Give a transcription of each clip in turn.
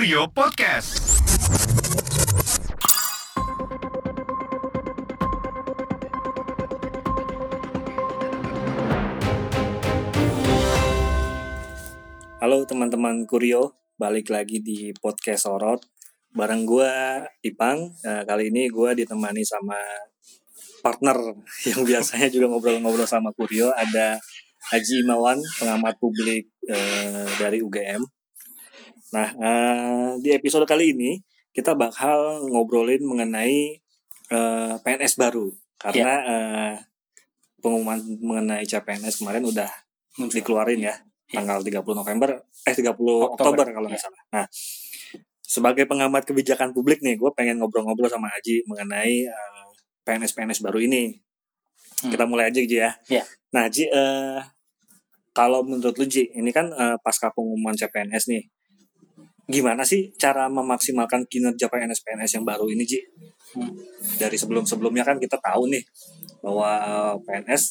Kurio Podcast. Halo teman-teman Kurio, balik lagi di podcast Sorot. Bareng gue Ipang, Nah, kali ini gue ditemani sama partner yang biasanya juga ngobrol-ngobrol sama Kurio. Ada Haji Imawan, pengamat publik eh, dari UGM. Nah, eh, di episode kali ini kita bakal ngobrolin mengenai eh, PNS baru. Karena eh, pengumuman mengenai CPNS kemarin udah dikeluarin ya tanggal 30 November eh 30 Oktober, Oktober, kalau nggak ya. salah. Nah, sebagai pengamat kebijakan publik nih, gue pengen ngobrol-ngobrol sama Haji mengenai eh, PNS-PNS baru ini. Hmm. Kita mulai aja Ji ya. Iya. Nah, Ji, eh, kalau menurut lu Ji, ini kan eh, pasca pengumuman CPNS nih, gimana sih cara memaksimalkan kinerja PNS-PNS yang baru ini Ji? Hmm. Dari sebelum-sebelumnya kan kita tahu nih bahwa eh, PNS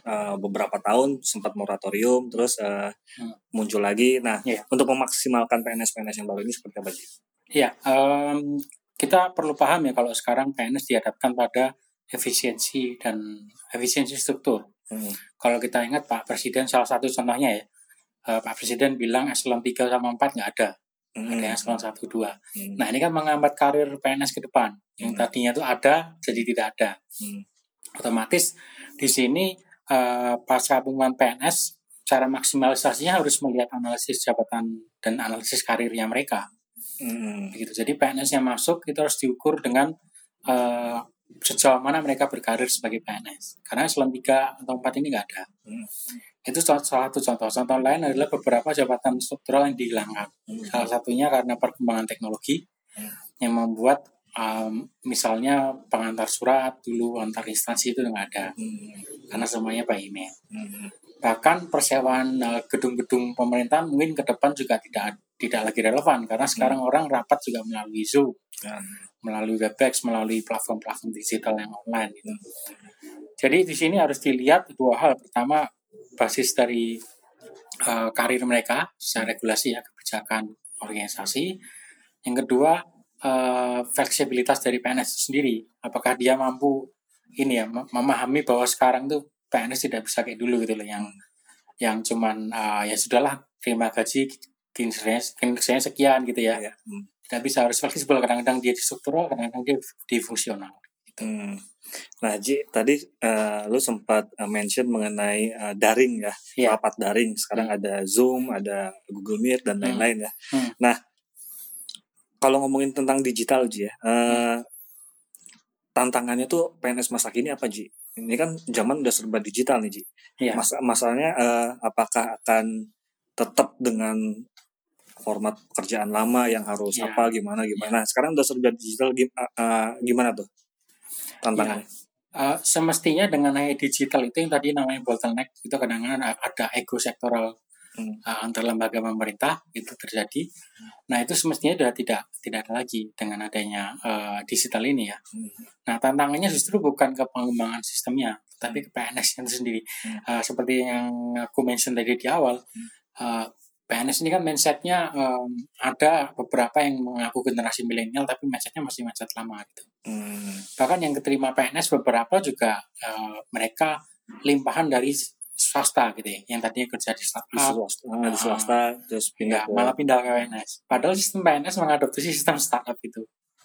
eh, beberapa tahun sempat moratorium, terus eh, Hmm. muncul lagi. Nah, Iya. untuk memaksimalkan PNS-PNS yang baru ini seperti apa Ji? Iya, em, kita perlu paham ya kalau sekarang PNS dihadapkan pada efisiensi dan efisiensi struktur. Hmm. Kalau kita ingat Pak Presiden salah satu contohnya ya, Pak Presiden bilang eselon 3 sama 4 nggak ada, Hmm. 1, 2. Hmm. Nah ini kan menghambat karir PNS ke depan. Yang Hmm. tadinya itu ada, jadi tidak ada. Hmm. Otomatis di sini eh, pasca pengumuman PNS, cara maksimalisasinya harus melihat analisis jabatan dan analisis karirnya mereka. Hmm. begitu. Jadi PNS yang masuk itu harus diukur dengan eh, sejauh mana mereka berkarir sebagai PNS. Karena eselon 3 atau 4 ini nggak ada. Hmm. Itu salah satu contoh. Contoh lain adalah beberapa jabatan struktural yang dihilangkan. Hmm. Salah satunya karena perkembangan teknologi Hmm. yang membuat em, misalnya pengantar surat dulu antar instansi itu nggak ada Hmm. karena semuanya by email. Hmm. Bahkan persewaan eh, gedung-gedung pemerintahan mungkin ke depan juga tidak tidak lagi relevan karena sekarang orang rapat juga melalui Zoom Hmm. melalui Webex, melalui platform-platform digital yang online gitu. Jadi di sini harus dilihat dua hal. Pertama, basis dari eh, karir mereka secara regulasi ya kebijakan organisasi. Yang kedua, eh, fleksibilitas dari PNS itu sendiri. Apakah dia mampu ini ya mem- memahami bahwa sekarang tuh PNS tidak bisa kayak dulu gitu loh yang yang cuman eh, ya sudahlah terima gaji kinerjanya, kinerjanya sekian gitu ya Ya. Hmm. tidak bisa harus fleksibel kadang-kadang dia di struktural kadang-kadang dia di fungsional Hmm. Nah, Ji, tadi eh, lu sempat eh, mention mengenai eh, daring ya, Iya. rapat daring. Sekarang ada Zoom, ada Google Meet dan Hmm. lain-lain ya. Hmm. Nah, kalau ngomongin tentang digital, Ji ya, eh, tantangannya tuh PNS masa kini apa, Ji? Ini kan zaman udah serba digital nih, Ji. Iya. Mas masalahnya eh, apakah akan tetap dengan format pekerjaan lama yang harus Iya. apa gimana gimana. Sekarang udah serba digital gim- eh, gimana tuh tantangannya? Eh, semestinya dengan hanya digital itu yang tadi namanya bottleneck itu kadang-kadang ada ego sektoral Hmm. eh, antar lembaga pemerintah itu terjadi nah itu semestinya sudah tidak tidak ada lagi dengan adanya eh, digital ini ya Hmm. nah tantangannya justru bukan ke pengembangan sistemnya tapi ke PNS itu sendiri Hmm. Eh, seperti yang aku mention tadi di awal eh, PNS ini kan mindsetnya em, ada beberapa yang mengaku generasi milenial tapi mindsetnya masih mindset lama gitu. Hmm. bahkan yang keterima PNS beberapa juga eh, mereka limpahan dari swasta gitu ya yang tadinya kerja di Di startup swasta, ah, di swasta terus ya, pindah ke malah pindah ke PNS padahal sistem PNS mengadopsi sistem startup itu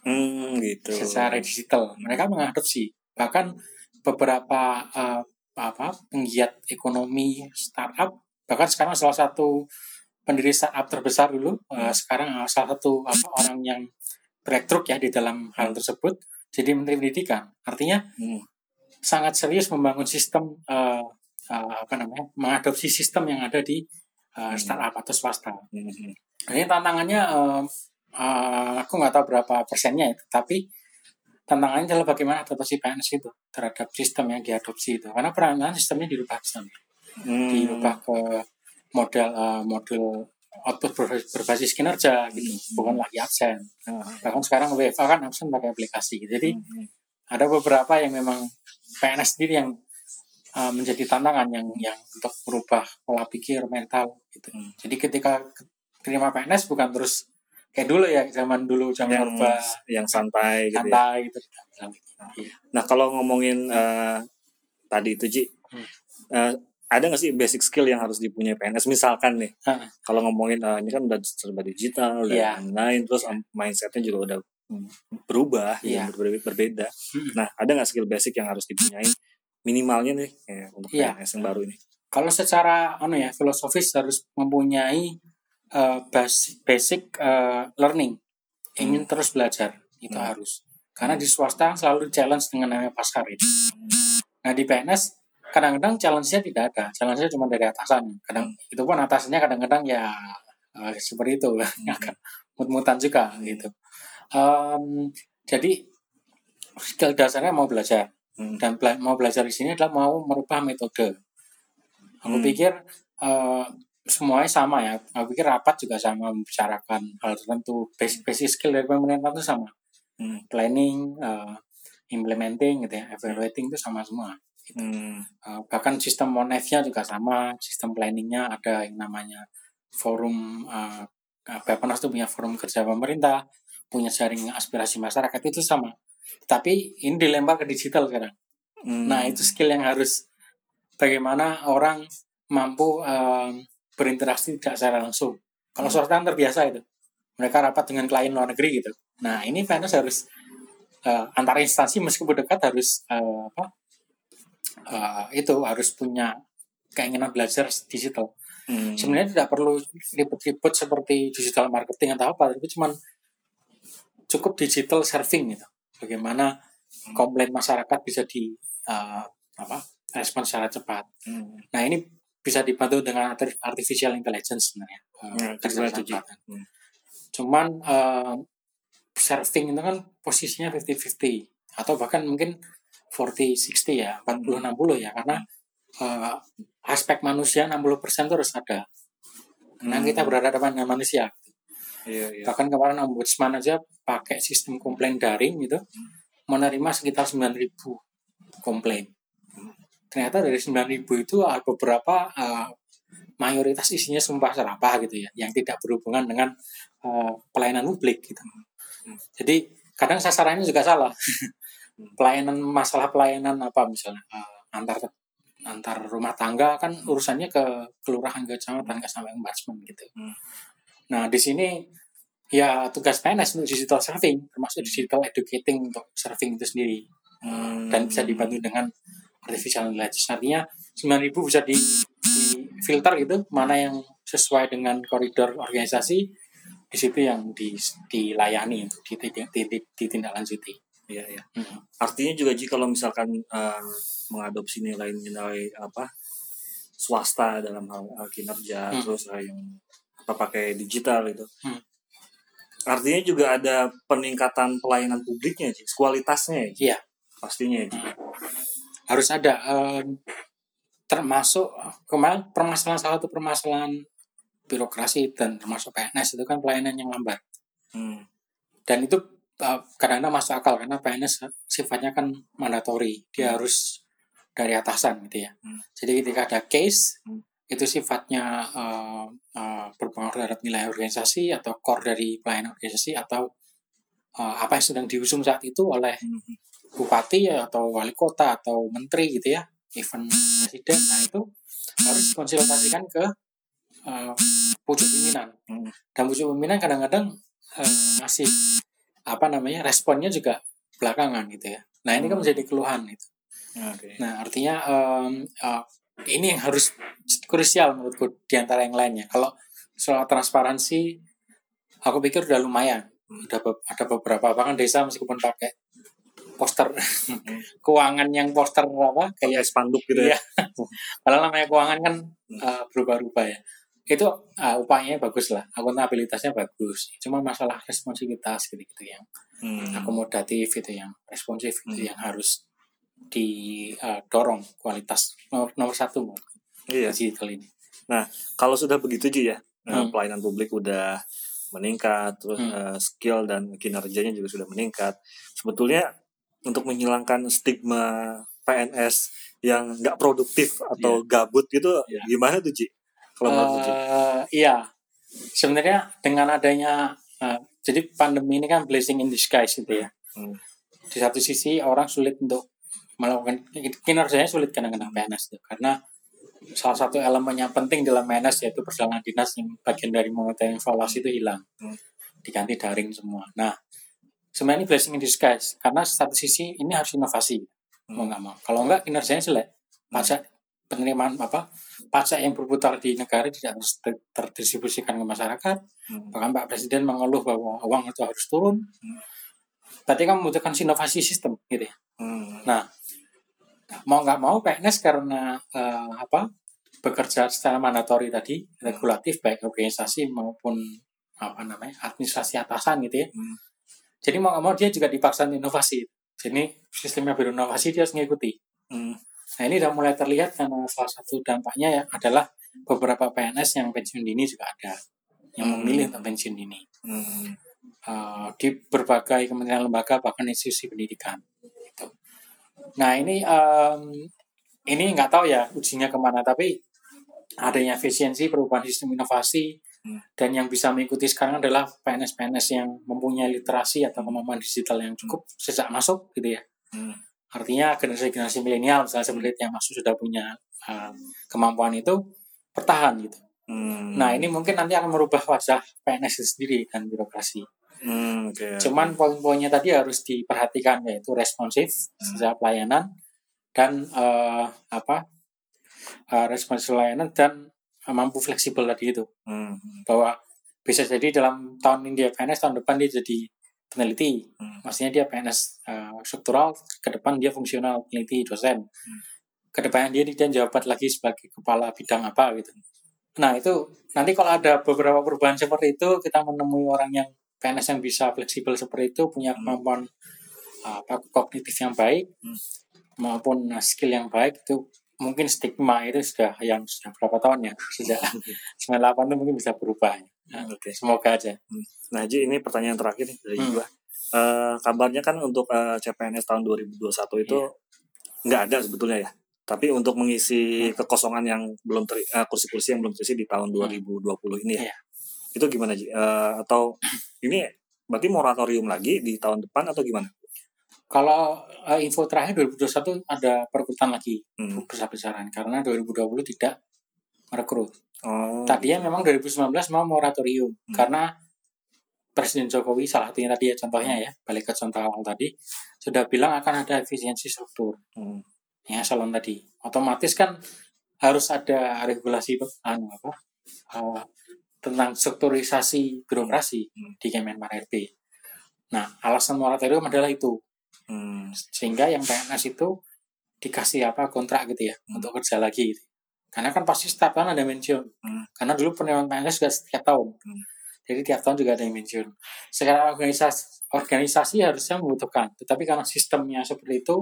hmm, gitu. secara digital. Mereka mengadopsi. Bahkan beberapa eh, apa penggiat ekonomi startup bahkan sekarang salah satu pendiri startup terbesar dulu eh, sekarang eh, salah satu apa orang yang breakthrough ya di dalam hal tersebut jadi menteri pendidikan artinya Hmm. sangat serius membangun sistem eh, eh, apa namanya mengadopsi sistem yang ada di Hmm. startup atau swasta Hmm. ini tantangannya eh, eh, aku nggak tahu berapa persennya ya, tapi tantangannya adalah bagaimana adaptasi PNS itu terhadap sistem yang diadopsi itu. Karena perannya sistemnya dirubah sana, Hmm. dirubah ke model eh, model output berbasis, kinerja gitu, bukan lagi absen. Bahkan sekarang WFA kan absen pakai aplikasi. Jadi hmm. ada beberapa yang memang PNS sendiri yang uh, menjadi tantangan yang yang untuk merubah pola pikir mental gitu. Hmm. Jadi ketika terima PNS bukan terus kayak dulu ya zaman dulu zaman yang orba yang santai gitu ya. santai gitu Iya. Nah kalau ngomongin eh, tadi itu Ji, Hmm. eh, ada nggak sih basic skill yang harus dipunyai PNS? Misalkan nih, kalau ngomongin eh, ini kan udah serba digital dan Iya. lain-lain, terus mindsetnya juga udah mm, berubah, Iya. ya, berbeda, berbeda. Hmm. Nah ada nggak skill basic yang harus dipunyai minimalnya nih ya, untuk Iya. PNS yang baru ini? Kalau secara anu ya filosofis harus mempunyai eh, basic, basic eh, learning, ingin terus belajar itu Hmm. harus. Karena di swasta selalu challenge dengan namanya pasar itu. Nah di PNS kadang-kadang challenge-nya tidak ada, challenge-nya cuma dari atasan. Kadang itu pun atasannya kadang-kadang ya eh, seperti itu, agak mut-mutan juga gitu. Em, jadi skill dasarnya mau belajar Hmm. dan bela- mau belajar di sini adalah mau merubah metode. Aku Hmm. pikir eh, semuanya sama ya. Aku pikir rapat juga sama membicarakan hal tertentu. Basic basic skill dari pemerintah itu sama. Hmm. Planning, eh, implementing gitu ya, evaluating itu sama semua. Hmm. Eh, bahkan sistem monefnya juga sama, sistem planningnya ada yang namanya forum uh, Bapenas itu punya forum kerja pemerintah, punya jaring aspirasi masyarakat itu sama. Tapi ini dilempar ke digital sekarang. Hmm. Nah itu skill yang harus bagaimana orang mampu em, berinteraksi tidak secara langsung. Kalau Hmm. kan terbiasa itu, mereka rapat dengan klien luar negeri gitu. Nah ini PNS harus eh, antar instansi meskipun dekat harus eh, apa? Eh, itu harus punya keinginan belajar digital. Hmm. Sebenarnya tidak perlu ribet-ribet seperti digital marketing atau apa, tapi cuman cukup digital serving gitu. Bagaimana komplain masyarakat bisa di eh, apa respon secara cepat. Hmm. Nah ini bisa dibantu dengan arti- artificial intelligence sebenarnya. kerja Ji? cepat. Hmm. Cuman eh, serving itu kan posisinya 50-50 atau bahkan mungkin 40-60 ya, 40-60 ya karena eh, aspek manusia 60% itu harus ada. Karena Hmm. kita berhadapan dengan manusia. Iya, iya. Bahkan kemarin ombudsman aja pakai sistem komplain daring gitu, menerima sekitar 9.000 komplain. Ternyata dari 9.000 itu ada beberapa eh, mayoritas isinya sumpah serapah gitu ya, yang tidak berhubungan dengan eh, pelayanan publik gitu. Jadi kadang sasarannya juga salah. pelayanan masalah pelayanan apa misalnya eh, antar antar rumah tangga kan urusannya ke kelurahan ke kecamatan nggak sampai ombudsman gitu. Hmm. Nah di sini ya tugas PNS untuk digital serving termasuk digital educating untuk serving itu sendiri Hmm. dan bisa dibantu dengan artificial intelligence artinya 9000 bisa di, di filter gitu mana yang sesuai dengan koridor organisasi di situ yang di, dilayani untuk ditindak- ditindaklanjuti. Iya, iya. Hmm. Artinya juga jika kalau misalkan eh, mengadopsi nilai-nilai apa swasta dalam hal eh, kinerja Hmm. terus eh, yang apa pakai digital itu. Hmm. Artinya juga ada peningkatan pelayanan publiknya, Ji. kualitasnya ya, Ji. Iya. Pastinya ya, Ji. harus ada em, termasuk kemarin permasalahan salah satu permasalahan birokrasi dan termasuk PNS itu kan pelayanan yang lambat Hmm. dan itu kadang-kadang masuk akal karena PNS sifatnya kan mandatori dia harus dari atasan gitu ya Hmm. jadi ketika ada case Hmm. itu sifatnya eh, eh, berpengaruh terhadap nilai organisasi atau core dari pelayanan organisasi atau eh, apa yang sedang diusung saat itu oleh Hmm. bupati ya, atau wali kota atau menteri gitu ya even presiden nah itu harus dikonsultasikan ke uh, pucuk pimpinan Hmm. dan pucuk pimpinan kadang-kadang uh, ngasih apa namanya responnya juga belakangan gitu ya nah ini kan Hmm. menjadi keluhan gitu Oke. nah artinya um, uh, ini yang harus krusial menurutku di antara yang lainnya kalau soal transparansi aku pikir udah lumayan ada be- ada beberapa bahkan desa meskipun pakai poster keuangan yang poster apa Kayak spanduk gitu ya. Iya. Padahal namanya keuangan kan uh, berubah-ubah ya. Itu uh, upayanya bagus lah, akuntabilitasnya bagus. Cuma masalah responsivitas gitu-gitu yang Hmm. akomodatif itu yang responsif itu Hmm. yang harus didorong kualitas nomor, nomor satu Iya. digital ini. Kalau sudah begitu Ji ya, eh, Hmm. pelayanan publik udah meningkat, terus Hmm. eh, skill dan kinerjanya juga sudah meningkat. Sebetulnya untuk menghilangkan stigma PNS yang nggak produktif atau gabut gitu, Iya. gimana tuh Ji? Kalau menurut Ji? Eh, iya, sebenarnya dengan adanya uh, jadi pandemi ini kan blessing in disguise gitu ya. Hmm. Di satu sisi orang sulit untuk melakukan kinerjanya sulit kadang-kadang PNS itu karena salah satu elemen yang penting dalam PNS yaitu perjalanan dinas yang bagian dari monitoring evaluasi itu hilang Hmm. diganti daring semua. Nah sebenarnya ini blessing in disguise karena satu sisi ini harus inovasi mau Hmm. nggak mau. Kalau nggak kinerjanya jelek pajak penerimaan apa pajak yang berputar di negara tidak terdistribusikan ke masyarakat Hmm. bahkan Pak Presiden mengeluh bahwa uang itu harus turun Hmm. berarti kan membutuhkan inovasi sistem gitu ya Hmm. nah mau nggak mau PNS karena eh, apa bekerja secara mandatori tadi regulatif baik organisasi maupun apa namanya administrasi atasan gitu ya Hmm. jadi mau nggak mau dia juga dipaksa inovasi jadi sistemnya berinovasi dia harus mengikuti Hmm. Nah ini udah mulai terlihat karena salah satu dampaknya ya adalah beberapa PNS yang pensiun dini juga ada yang Hmm. memilih untuk pensiun dini Hmm. Eh, di berbagai kementerian lembaga bahkan institusi pendidikan. Gitu. Nah ini em, ini nggak tahu ya ujinya ke mana tapi adanya efisiensi perubahan sistem inovasi Hmm. dan yang bisa mengikuti sekarang adalah PNS-PNS yang mempunyai literasi atau kemampuan digital yang cukup sejak masuk gitu ya. Hmm. Artinya generasi-generasi milenial misalnya seperti yang masuk sudah punya uh, kemampuan itu bertahan gitu. Hmm. Nah ini mungkin nanti akan merubah wajah PNS itu sendiri dan birokrasi. Hmm, oke. Cuman poin-poinnya tadi harus diperhatikan yaitu responsif Hmm. secara pelayanan dan uh, apa uh, responsif pelayanan dan mampu fleksibel tadi itu Hmm. bahwa bisa jadi dalam tahun ini dia PNS tahun depan dia jadi peneliti Hmm. maksudnya dia PNS uh, struktural ke depan dia fungsional peneliti dosen Hmm. ke depan dia dia jabat lagi sebagai kepala bidang apa gitu nah itu nanti kalau ada beberapa perubahan seperti itu kita menemui orang yang PNS yang bisa fleksibel seperti itu punya Hmm. kemampuan uh, apa kognitif yang baik Hmm. maupun skill yang baik itu mungkin stigma itu sudah yang sudah berapa tahun ya sejak 98 itu mungkin bisa berubah ya. Nah, Oke. semoga aja Nah, Ji, ini pertanyaan terakhir nih dari Hmm. gua. Eh, kabarnya kan untuk eh, CPNS tahun 2021 itu Iya. nggak ada sebetulnya ya. Tapi untuk mengisi Hmm. kekosongan yang belum ter, eh, kursi-kursi yang belum terisi di tahun 2020 ini ya. Iya. Itu gimana Ji? Eh, atau ini berarti moratorium lagi di tahun depan atau gimana? Kalau uh, info terakhir 2021 ada perekrutan lagi Hmm. besar-besaran karena 2020 tidak merekrut. Oh. Tadinya memang 2019 mau moratorium Hmm. karena Presiden Jokowi salah satunya tadi ya contohnya ya balik ke contoh awal tadi sudah bilang akan ada efisiensi struktur Hmm. yang salon tadi otomatis kan harus ada regulasi anu apa uh, tentang strukturisasi birokrasi Hmm. di Kemenpar RB. Nah alasan moratorium adalah itu Hmm. sehingga yang PNS itu dikasih apa kontrak gitu ya Hmm. untuk kerja lagi gitu. Karena kan pasti setiap tahun ada pensiun Hmm. karena dulu penerimaan PNS juga setiap tahun Hmm. jadi tiap tahun juga ada yang pensiun sekarang organisasi organisasi harusnya membutuhkan tetapi karena sistemnya seperti itu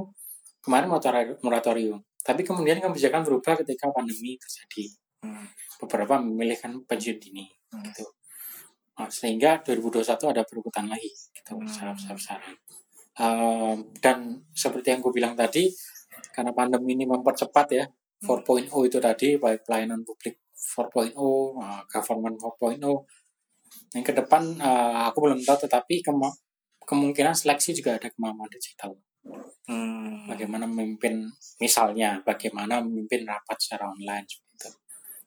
kemarin moratori- moratorium tapi kemudian kebijakan berubah ketika pandemi terjadi Hmm. beberapa memilihkan pensiun dini Hmm. gitu Nah, sehingga 2021 ada perekrutan lagi gitu Hmm. secara besar-besaran Um, dan seperti yang gue bilang tadi karena pandemi ini mempercepat ya 4.0 itu tadi baik pelayanan publik 4.0 uh, government 4.0 yang ke depan uh, aku belum tahu tetapi kema- kemungkinan seleksi juga ada kemampuan digital Hmm. bagaimana memimpin misalnya bagaimana memimpin rapat secara online itu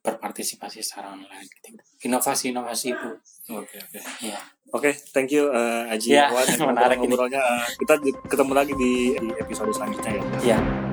berpartisipasi secara online gitu. inovasi-inovasi itu Oke oke. ya Oke, thank you eh, Aji Ya, Awad. menarik ini. ngobrolnya. Eh, kita ketemu lagi di, di episode selanjutnya ya. ya